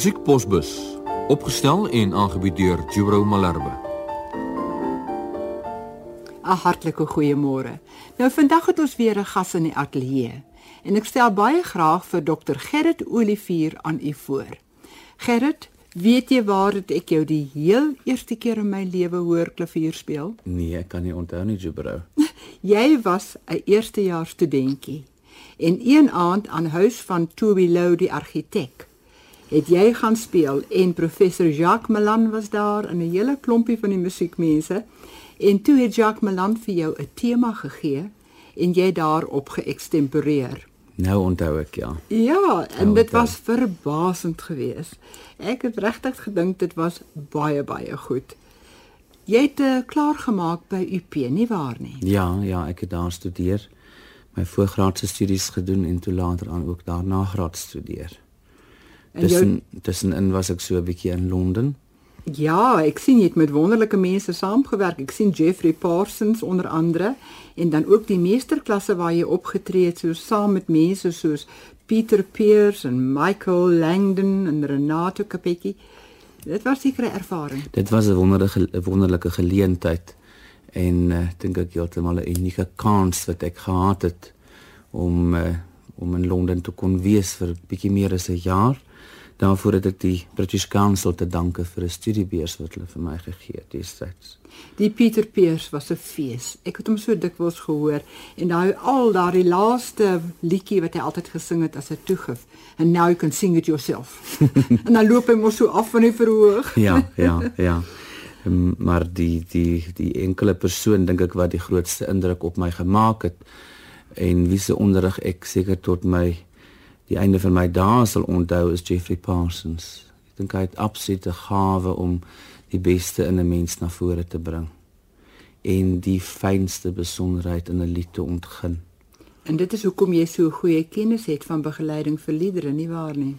Musiekposbus opgestel en aangebied deur Jubro Malherbe. 'n Hartlike goeiemôre. Nou vandag het ons weer 'n gas in die ateljee en ek stel baie graag vir Dr Gerrit Olivier aan u voor. Gerrit, weet jy waar het ek jou die heel eerste keer in my lewe hoor klavier speel? Nee, ek kan nie onthou nie, Jubro. Jy was 'n eerstejaars studentjie en een aand aan huis van Toby Lou die argitek het jy gaan speel en professor Jacques Melan was daar en 'n hele klompie van die musiekmense en toe het Jacques Melan vir jou 'n tema gegee en jy daarop geëkstemporeer. Nou onthou ek ja. Ja, en Nou, dit was verbasend geweest. Ek het regtig gedink dit was baie baie goed. Jy het uh, klaar gemaak by UP, nie waar nie? Ja, ja, ek het daar studeer. My voorgraadse studies gedoen en toe later aan ook daarna graad studeer. En jou- Tussen tussenin was ek so 'n bietjie in Londen. Ja, ek sien jy het met wonderlike mense saamgewerk. Ek sien Jeffrey Parsons onder andere en dan ook die meesterklasse waar jy opgetree het so saam met mense soos Pieter Peers en Michael Langdon en Renato Capecchi. Dit was seker 'n ervaring. Dit was 'n wonderlike wonderlike geleentheid en uh, dink ek heeltemal 'n unieke kans wat ek gehad het om uh, om in Londen te kon wees vir 'n bietjie meer as 'n jaar. Daarvoor het ek die British Council te danke vir 'n studiebeurs wat hulle vir my gegee het destyds. Die Pieter Peers was 'n fees. Ek het hom so dikwels gehoor en daai al daardie laaste liedjie wat hy altyd gesing het as 'n toegif. And now you can sing it yourself. en dan loop hy mos so af van die verhoog. ja, ja, ja. Ehm, Maar die die die enkele persoon dink ek wat die grootste indruk op my gemaak het en wie se onderrig ek seker tot my die einde van my dae sal onthou is Jeffrey Parsons. Ek dink hy het absolute gawe om die beste in 'n mens na vore te bring en die fynste besonderheid in 'n lied te ontgin. En dit is hoekom jy so goeie kennis het van begeleiding vir liedere, nie waar nie?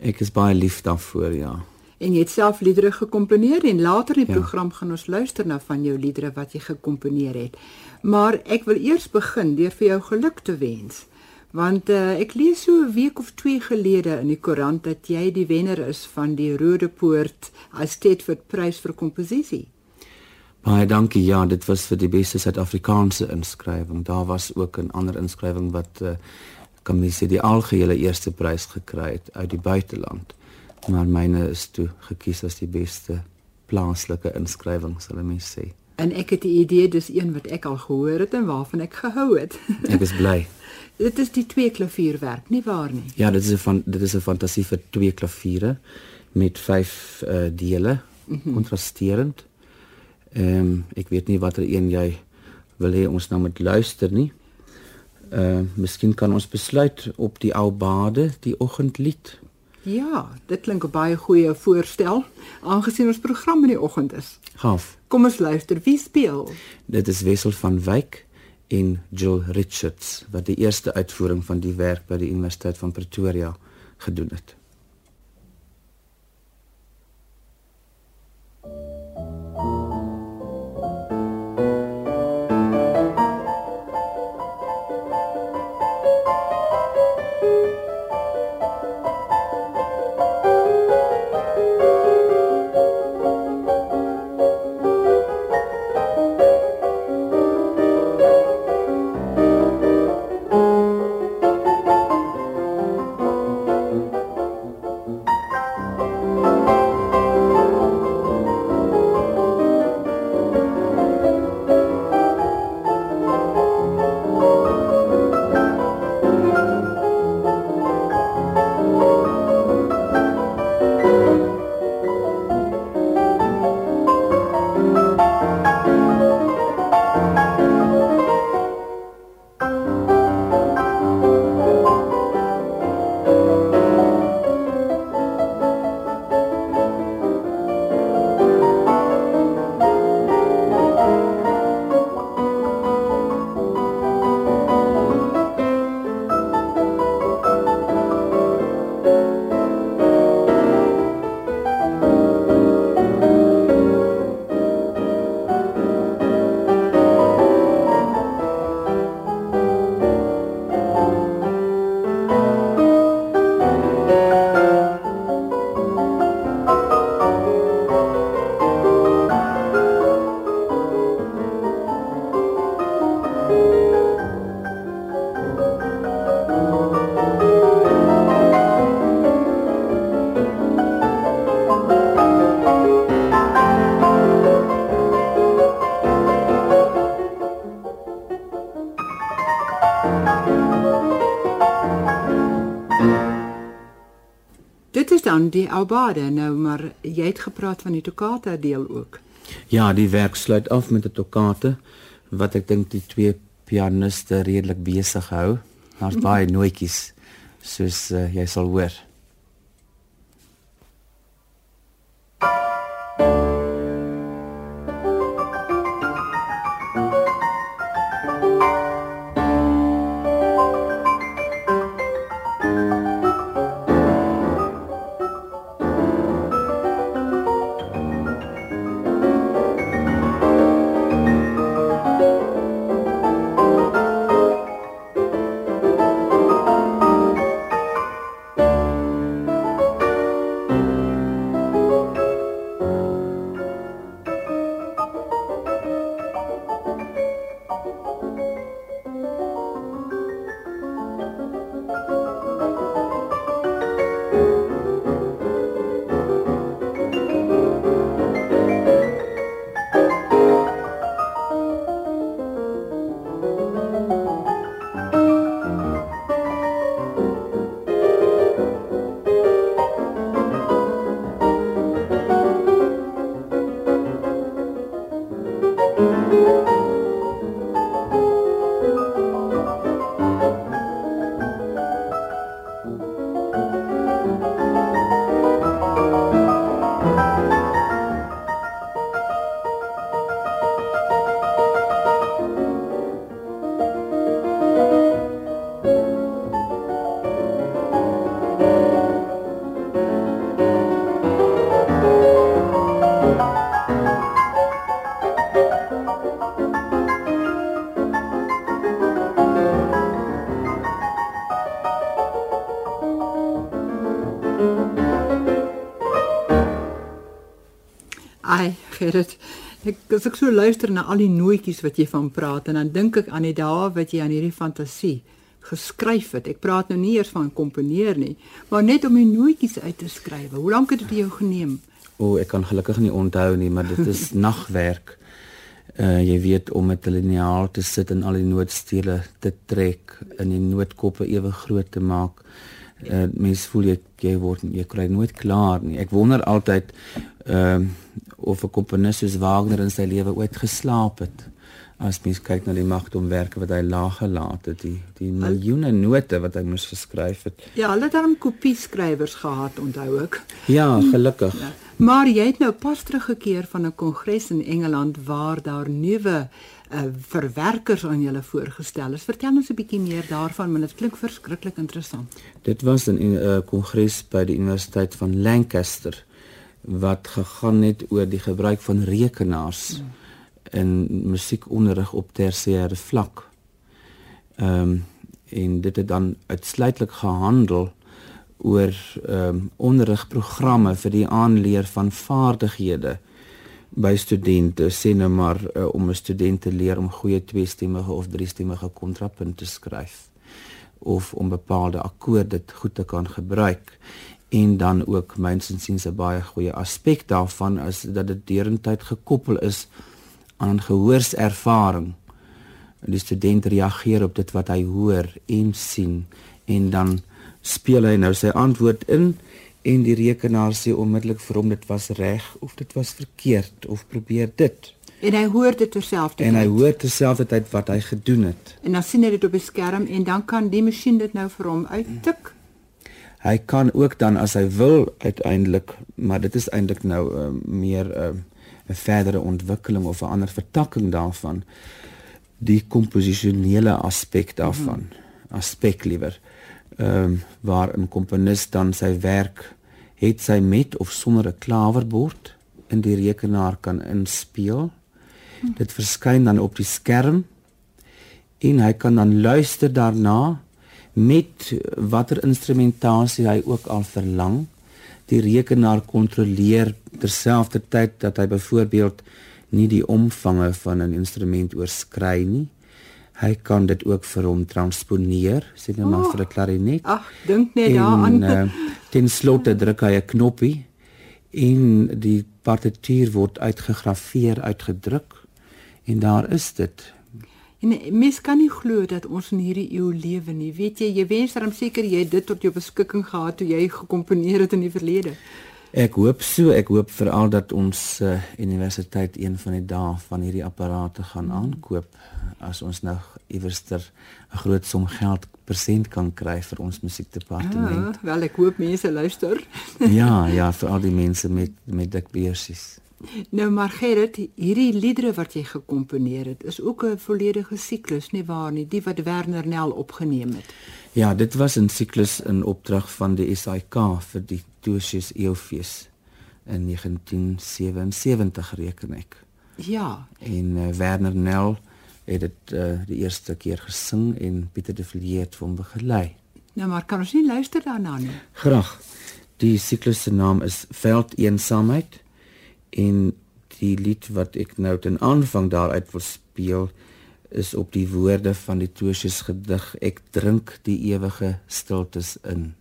Ek is baie lief daarvoor, ja. En jy het self liedere gekomponeer en later in die Ja. program gaan ons luister na van jou liedere wat jy gekomponeer het. Maar ek wil eers begin deur vir jou geluk te wens. Want uh, ek lees so 'n week of 2 gelede in die koerant dat jy die wenner is van die Rode Poort Estetford Prys vir komposisie. Baie dankie. Ja, dit was vir die beste Suid-Afrikaanse inskrywing. Daar was ook 'n ander inskrywing wat uh, kan mens sê die algehele eerste prys gekry het uit die buiteland. Maar myne is toe gekies as die beste plaaslike inskrywing, sal ek mens sê. En ek het die idee dis een wat ek al gehoor het en waarvan ek gehou het. Ek is bly. dit is die twee klavierwerk, nie waar nie? Ja, dit is 'n van dit is 'n fantasie vir twee klaviere met vyf uh, dele, kontrasterend. Ehm um, ek weet nie watter een jy wil hê ons nou moet luister nie. Ehm uh, miskien kan ons besluit op die ou bade, die oggendlied. Ja, dit klink 'n baie goeie voorstel aangesien ons program in die oggend is. Gaaf. Kom ons luister, wie speel? Dit is Wessel van Wyk en Jill Richards wat die eerste uitvoering van die werk by die Universiteit van Pretoria gedoen het. Die Aubade nou, maar jy het gepraat van die toccata deel ook. Ja, die werk sluit af met 'n toccata wat ek dink die twee pianiste redelik besig hou. Daar's baie nootjies soos uh, jy sal hoor. Música so luister na al die nootjies wat jy van praat en dan dink ek aan die dae wat jy aan hierdie fantasie geskryf het. Ek praat nou nie eers van komponeer nie, maar net om die nootjies uit te skryf. Hoe lank het dit jou geneem? O, ek kan gelukkig nie onthou nie, maar dit is nagwerk. Uh jy weet om met 'n liniaal te sit en al die nootstele te trek en die nootkoppe ewe groot te maak. Uh mens voel jy jy word jy kry nooit klaar nie. Ek wonder altyd ehm uh, of 'n komponis soos Wagner in sy lewe ooit geslaap het. As mens kyk na die magtomwerke wat hy laag gelaat het, die die miljoene note wat hy moes geskryf het. Ja, hulle het dan kopieskrywers gehad, onthou ek. Ja, gelukkig. Ja. Maar jy het nou pas teruggekeer van 'n kongres in Engeland waar daar nuwe uh, verwerkers aan julle voorgestel is. Vertel ons 'n bietjie meer daarvan, want dit klink verskriklik interessant. Dit was 'n uh, kongres by die Universiteit van Lancaster wat gegaan het oor die gebruik van rekenaars mm. in musiekonderrig op tersiêre vlak. Ehm um, en dit het dan uitsluitlik gehandel oor ehm um, onderrigprogramme vir die aanleer van vaardighede by studente, sê nou maar uh, om 'n student te leer om goeie tweestemmige of driestemmige kontrapunt te skryf of om bepaalde akkoorde goed te kan gebruik en dan ook mynsins sien 'n baie goeie aspek daarvan is dat dit derentyd gekoppel is aan gehoorservaring. Die student reageer op dit wat hy hoor en sien en dan speel hy nou sy antwoord in en die rekenaar sê onmiddellik vir hom dit was reg of dit was verkeerd of probeer dit. En hy hoor dit terselfdertyd. En hy hoor terselfdertyd wat hy gedoen het. En dan sien hy dit op die skerm en dan kan die masjien dit nou vir hom uittik. Hy kan ook dan as hy wil uiteindelik, maar dit is eintlik nou uh, meer 'n uh, verdere ontwikkeling of 'n ander vertakking daarvan die komposisionele aspek daarvan mm -hmm. aspek liewer ehm um, waar 'n komponis dan sy werk het sy met of sonder 'n klawerbord in die rekenaar kan inspeel. Hm. Dit verskyn dan op die skerm en hy kan dan luister daarna met watter instrumentasie hy ook al verlang. Die rekenaar kontroleer terselfdertyd dat hy byvoorbeeld nie die omvange van 'n instrument oorskry nie. Hy kan dit ook vir hom transponeer, sê net maar oh, vir 'n klarinet. Ag, dink net daaraan. Uh, ten slotte druk hy 'n knoppie en die partituur word uitgegraveer, uitgedruk en daar is dit. En mens kan nie glo dat ons in hierdie eeu lewe nie. Weet jy, jy wens dan seker jy het dit tot jou beskikking gehad toe jy gekomponeer het in die verlede. Ek hoop so, ek hoop veral dat ons uh, universiteit een van die dae van hierdie apparate gaan aankoop as ons nou iewerster 'n groot som geld persent kan kry vir ons musiekdepartement. Ah, wel ek hoop mense luister. ja, ja, vir al die mense met met dik beursies. Nou maar Gerrit, hierdie liedere wat jy gekomponeer het, is ook 'n volledige siklus, nie waar nie, die wat Werner Nel opgeneem het. Ja, dit was 'n siklus in opdrag van die SAIK vir die Toosius Eeufees in 1977 reken ek. Ja, En uh, Werner Nel het dit uh, die eerste keer gesing en Pieter de Villiers het hom begelei. nou maar kan ons nie luister daarna nie. Graag. Die siklus se naam is Veld Eensaamheid en die lied wat ek nou ten aanvang daaruit wil speel is op die woorde van die Toosius gedig Ek drink die ewige stiltes in.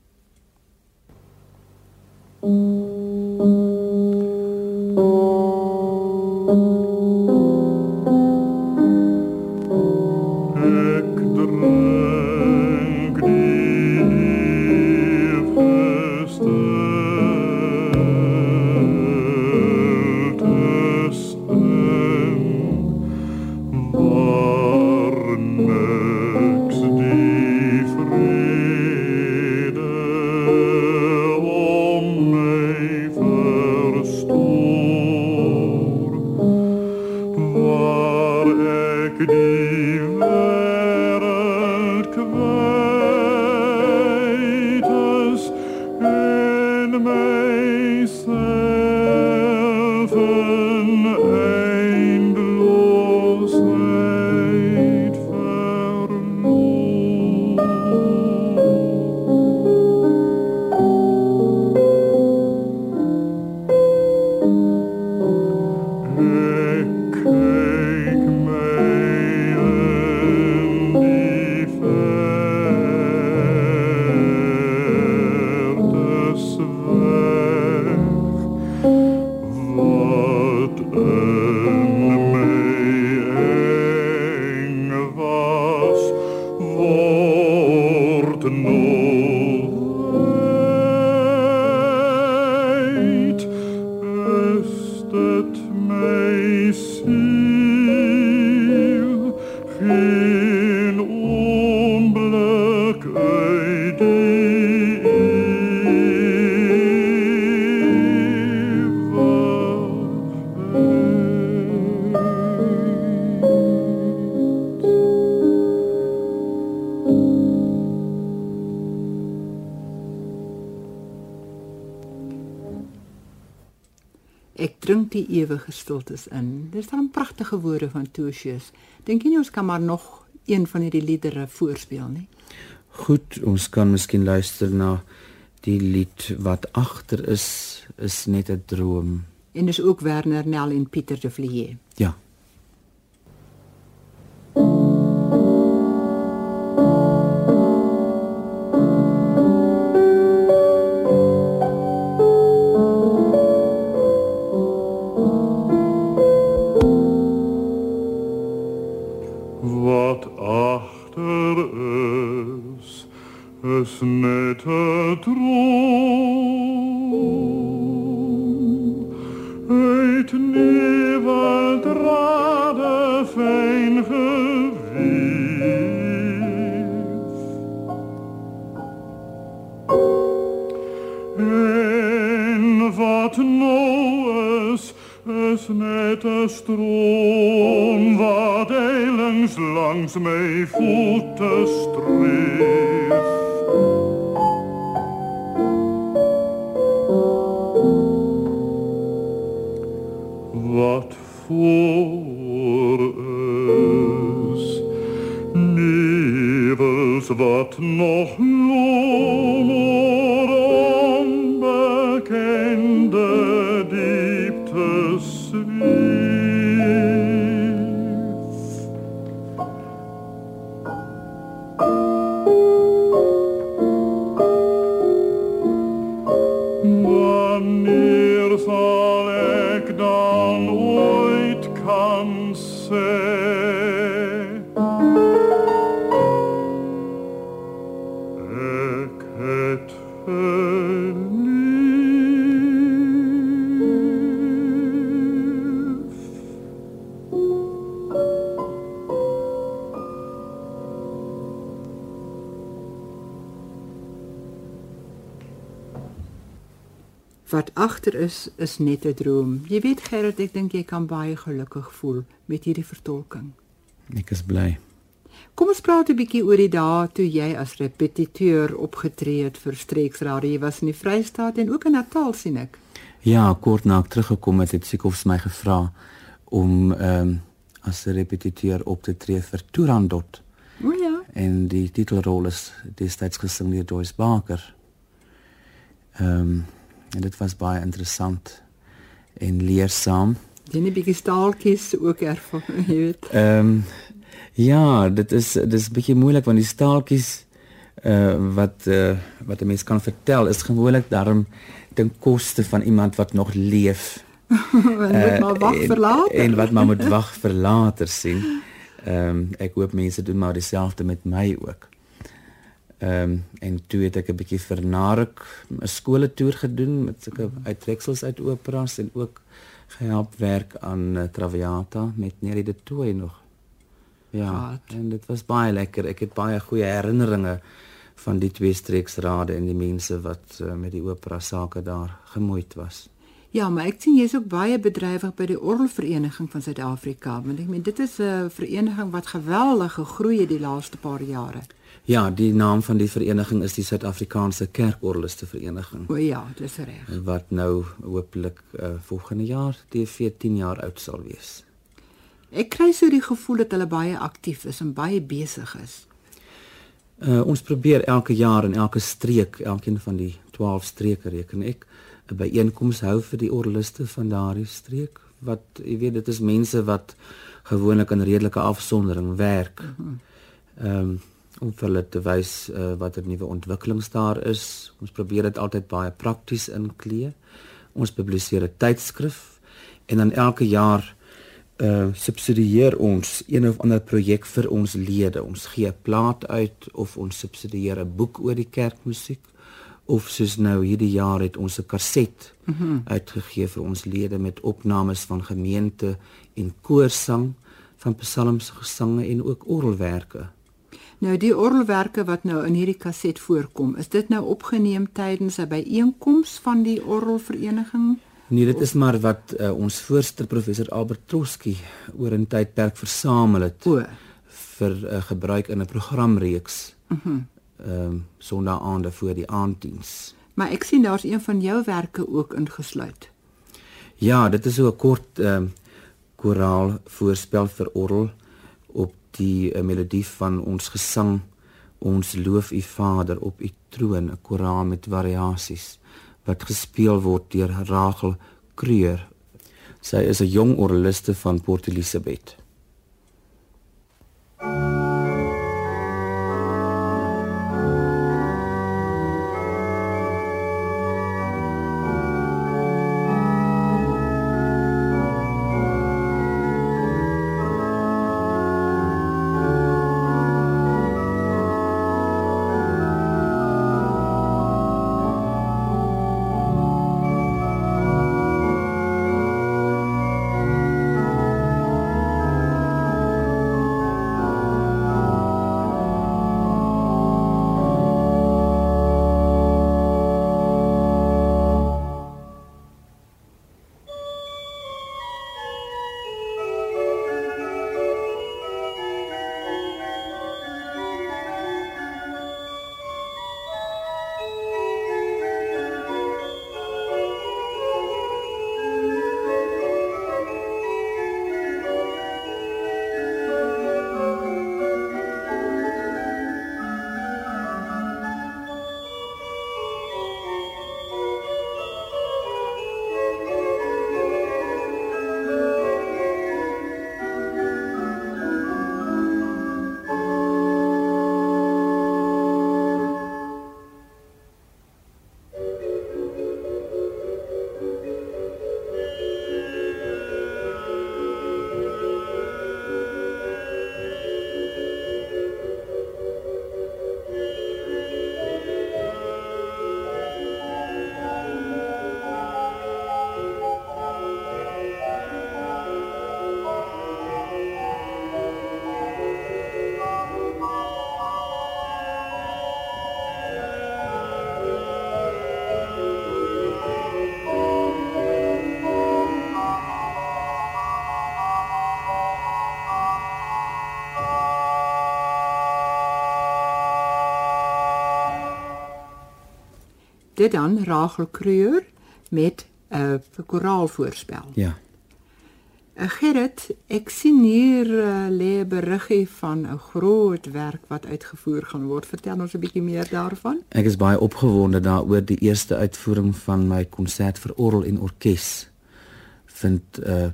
Ek ewige stiltes in. Dis dan pragtige woorde van Toosius. Dink jy nie ons kan maar nog een van hierdie liedere voorspeel nie? Goed, ons kan miskien luister na die lied wat agter is is net 'n droom. En dis ook Werner Nel en Pieter de Villiers. Ja. Wat voor is, nevels wat nog Wat achter is, is net een droom. Je weet Gerrit, ik denk je kan baie gelukkig voel met hierdie vertolking. Ik is blij. Kom ons praat 'n bietjie oor die dae toe jy as repetiteur opgetree het vir Streeksradio. Jy was in die Vrystaat en ook in Natal sien ek. Ja, kort na ek teruggekom het, het Siekhoff my gevra om ehm um, as 'n repetiteur op te tree vir Turandot. O ja. En die titelrol is destyds gesing deur Joyce Barker. Ehm um, en dit was baie interessant en leersaam. Jy het 'n bietjie staaltjies ook ervaar, jy weet. Ehm um, ja, dit is dit is 'n bietjie moeilik want die staaltjies uh wat uh wat 'n mens kan vertel is gewoonlik daarom ten koste van iemand wat nog leef. en moet maar wag vir later. En, en wat maar moet wag vir later sien. Ehm um, ek hoop mense doen maar dieselfde met my ook. Ehm um, en toe het ek 'n bietjie vir Narek 'n skooletoer gedoen met sulke uittreksels uit operas en ook gehelp werk aan uh, Traviata met Neri de Tooi nog. Ja, Wat? en dit was baie lekker. Ek het baie goeie herinneringe van die twee streeksrade en die mense wat uh, met die opera sake daar gemoeid was. Ja, maar ek sien jy's ook baie bedrywig by die Orgelvereniging van Suid-Afrika, want ek meen dit is 'n vereniging wat geweldig gegroei het die laaste paar jare. Ja, die naam van die vereniging is die Suid-Afrikaanse Kerkorgeliste Vereniging O ja, dis reg. wat nou hopelik uh, volgende jaar TV 10 jaar oud sal wees. Ek kry so die gevoel dat hulle baie aktief is en baie besig is. Uh, ons probeer elke jaar in elke streek, elkeen van die 12 streke reken ek, 'n byeenkoms hou vir die orgeliste van daardie streek wat jy weet dit is mense wat gewoonlik in redelike afsondering werk. Ehm um, om vir hulle te wys uh, wat 'n nuwe ontwikkelings daar is. Ons probeer dit altyd baie prakties inklee. Ons publiseer 'n tydskrif en dan elke jaar uh subsidieer ons een of ander projek vir ons lede. Ons gee 'n plaat uit of ons subsidieer 'n boek oor die kerkmusiek of soos nou hierdie jaar het ons 'n kaset mm -hmm. uitgegee vir ons lede met opnames van gemeente en koorsang van psalms gesange en ook orgelwerke. Nou die orgelwerke wat nou in hierdie kaset voorkom, is dit nou opgeneem tydens 'n byeenkoms van die Orgelvereniging? Nee, dit is maar wat uh, ons voorste professor Albert Trotsky oor 'n tydperk versamel het O, vir uh, gebruik in 'n programreeks. Mhm. Mm ehm um, sonderaande voor die aanddiens. maar ek sien daar's een van jou werke ook ingesluit. Ja, dit is so 'n kort ehm um, koraal voorspel vir orgel op die uh, melodie van ons gesang Ons loof U Vader op U troon, 'n koraal met variasies wat gespeel word deur Rachel Kreur. Sy is 'n jong orgeliste van Port Elizabeth. Dit dan Rachel Kreur met 'n uh, koraalvoorspel. Ja. Uh, Gerrit, ek sien hier uh, lê 'n beriggie van 'n groot werk wat uitgevoer gaan word. Vertel ons 'n bietjie meer daarvan. Ek is baie opgewonde daaroor die eerste uitvoering van my konsert vir orgel en orkes vind uh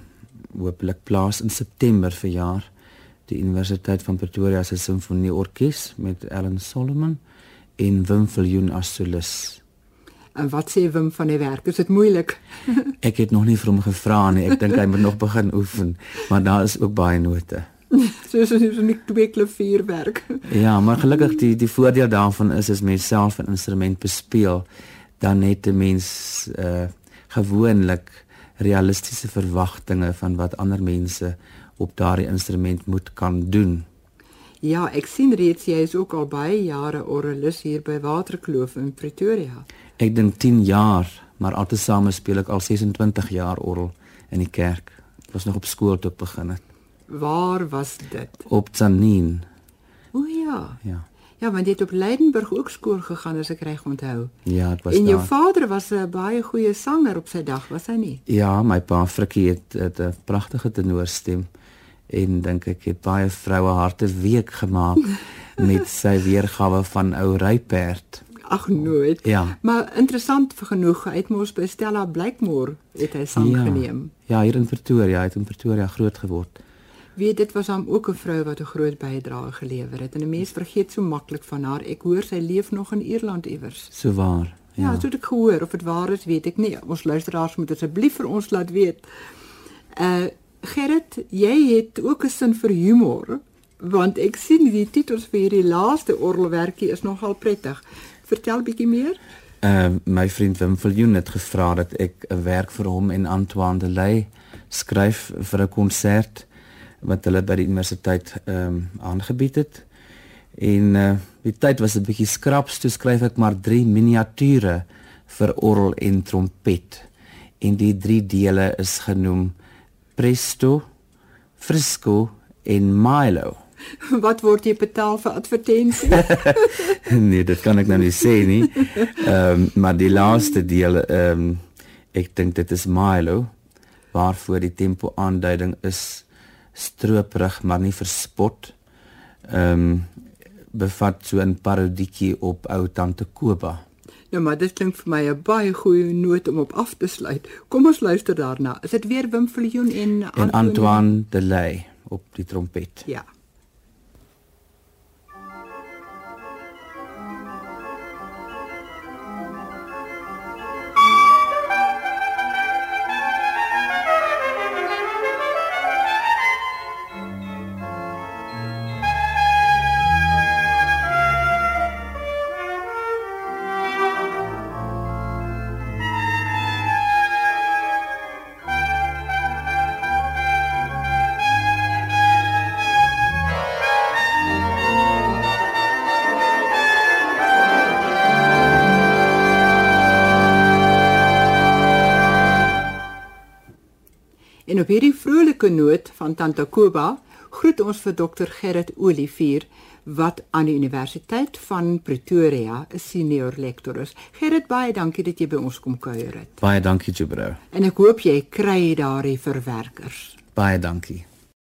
hopelik plaas in September verjaar die Universiteit van Pretoria se simfonieorkes met Ellen Solomon en Wim Viljoen as solis. En wat sê Wim van die werk? Is dit moeilik? Ek het nog nie vir hom gevra nie. Ek dink hy moet nog begin oefen, maar daar is ook baie note. Soos as jy net twee klavierwerk. Ja, maar gelukkig die die voordeel daarvan is as mens self 'n instrument bespeel, dan het 'n mens uh gewoonlik realistiese verwagtinge van wat ander mense op daardie instrument moet kan doen. Ja, ek sien reeds jy is ook al baie jare orgelis hier by Waterkloof in Pretoria. Ek dink 10 jaar, maar altesaame speel ek al 26 jaar orgel in die kerk. Ek was nog op skool toe ek begin het. Waar was dit? Op Tsanin. O ja. Ja. Ja, want jy het op Leidenburg ook skool gegaan as ek reg onthou. Ja, ek was En jou daar. vader was 'n baie goeie sanger op sy dag, was hy nie? Ja, my pa Frikkie het het 'n pragtige tenorstem en dink ek het baie vroue harte week gemaak met sy weergawe van ou ryperd. Ag nooit. Ja. Maar interessant genoeg, hy het mos by Stella Blakemore het hy sang ja. geneem. Ja, hier in Pretoria, hy het in Pretoria groot geword. Weet dit was hom ook 'n vrou wat 'n groot bydrae gelewer het en 'n mens vergeet so maklik van haar. Ek hoor sy leef nog in Ierland iewers. So waar. Ja, ja so het ek gehoor of dit waar is, weet ek nie. Ons luisteraars moet asseblief vir ons laat weet. Uh Gerrit, jy het ook 'n sin vir humor, want ek sien die titels vir hierdie laaste orgelwerkie is nogal prettig. Vertel bietjie meer. Uh my vriend Wim Viljoen het gevra dat ek 'n werk vir hom en Antoine de Ley skryf vir 'n konsert wat hulle by die universiteit ehm um, aangebied het. En uh die tyd was 'n bietjie skraps, toe skryf ek maar 3 miniature vir orgel en trompet. En die drie dele is genoem Presto, Frisco en Milo. Wat word jy betaal vir advertensie? nee, dit kan ek nou nie sê nie. Ehm um, maar die laaste deel ehm um, ek dink dit is Milo waarvoor die tempo aanduiding is strooprig maar nie verspot. Ehm um, bevat so 'n parodietjie op ou tante Koba. nou maar dit klink vir my 'n baie goeie noot om op af te sluit. Kom ons luister daarna. Is dit weer Wim Viljoen en En Antoine de Ley op die trompet. Ja. Op hierdie vrolike noot van Tante Koba groet ons vir Dr Gerrit Olivier wat aan die Universiteit van Pretoria 'n senior lektor is. Gerrit, baie dankie dat jy by ons kom kuier het. Baie dankie Jubro. En ek hoop jy kry daardie verwerkers. Baie dankie.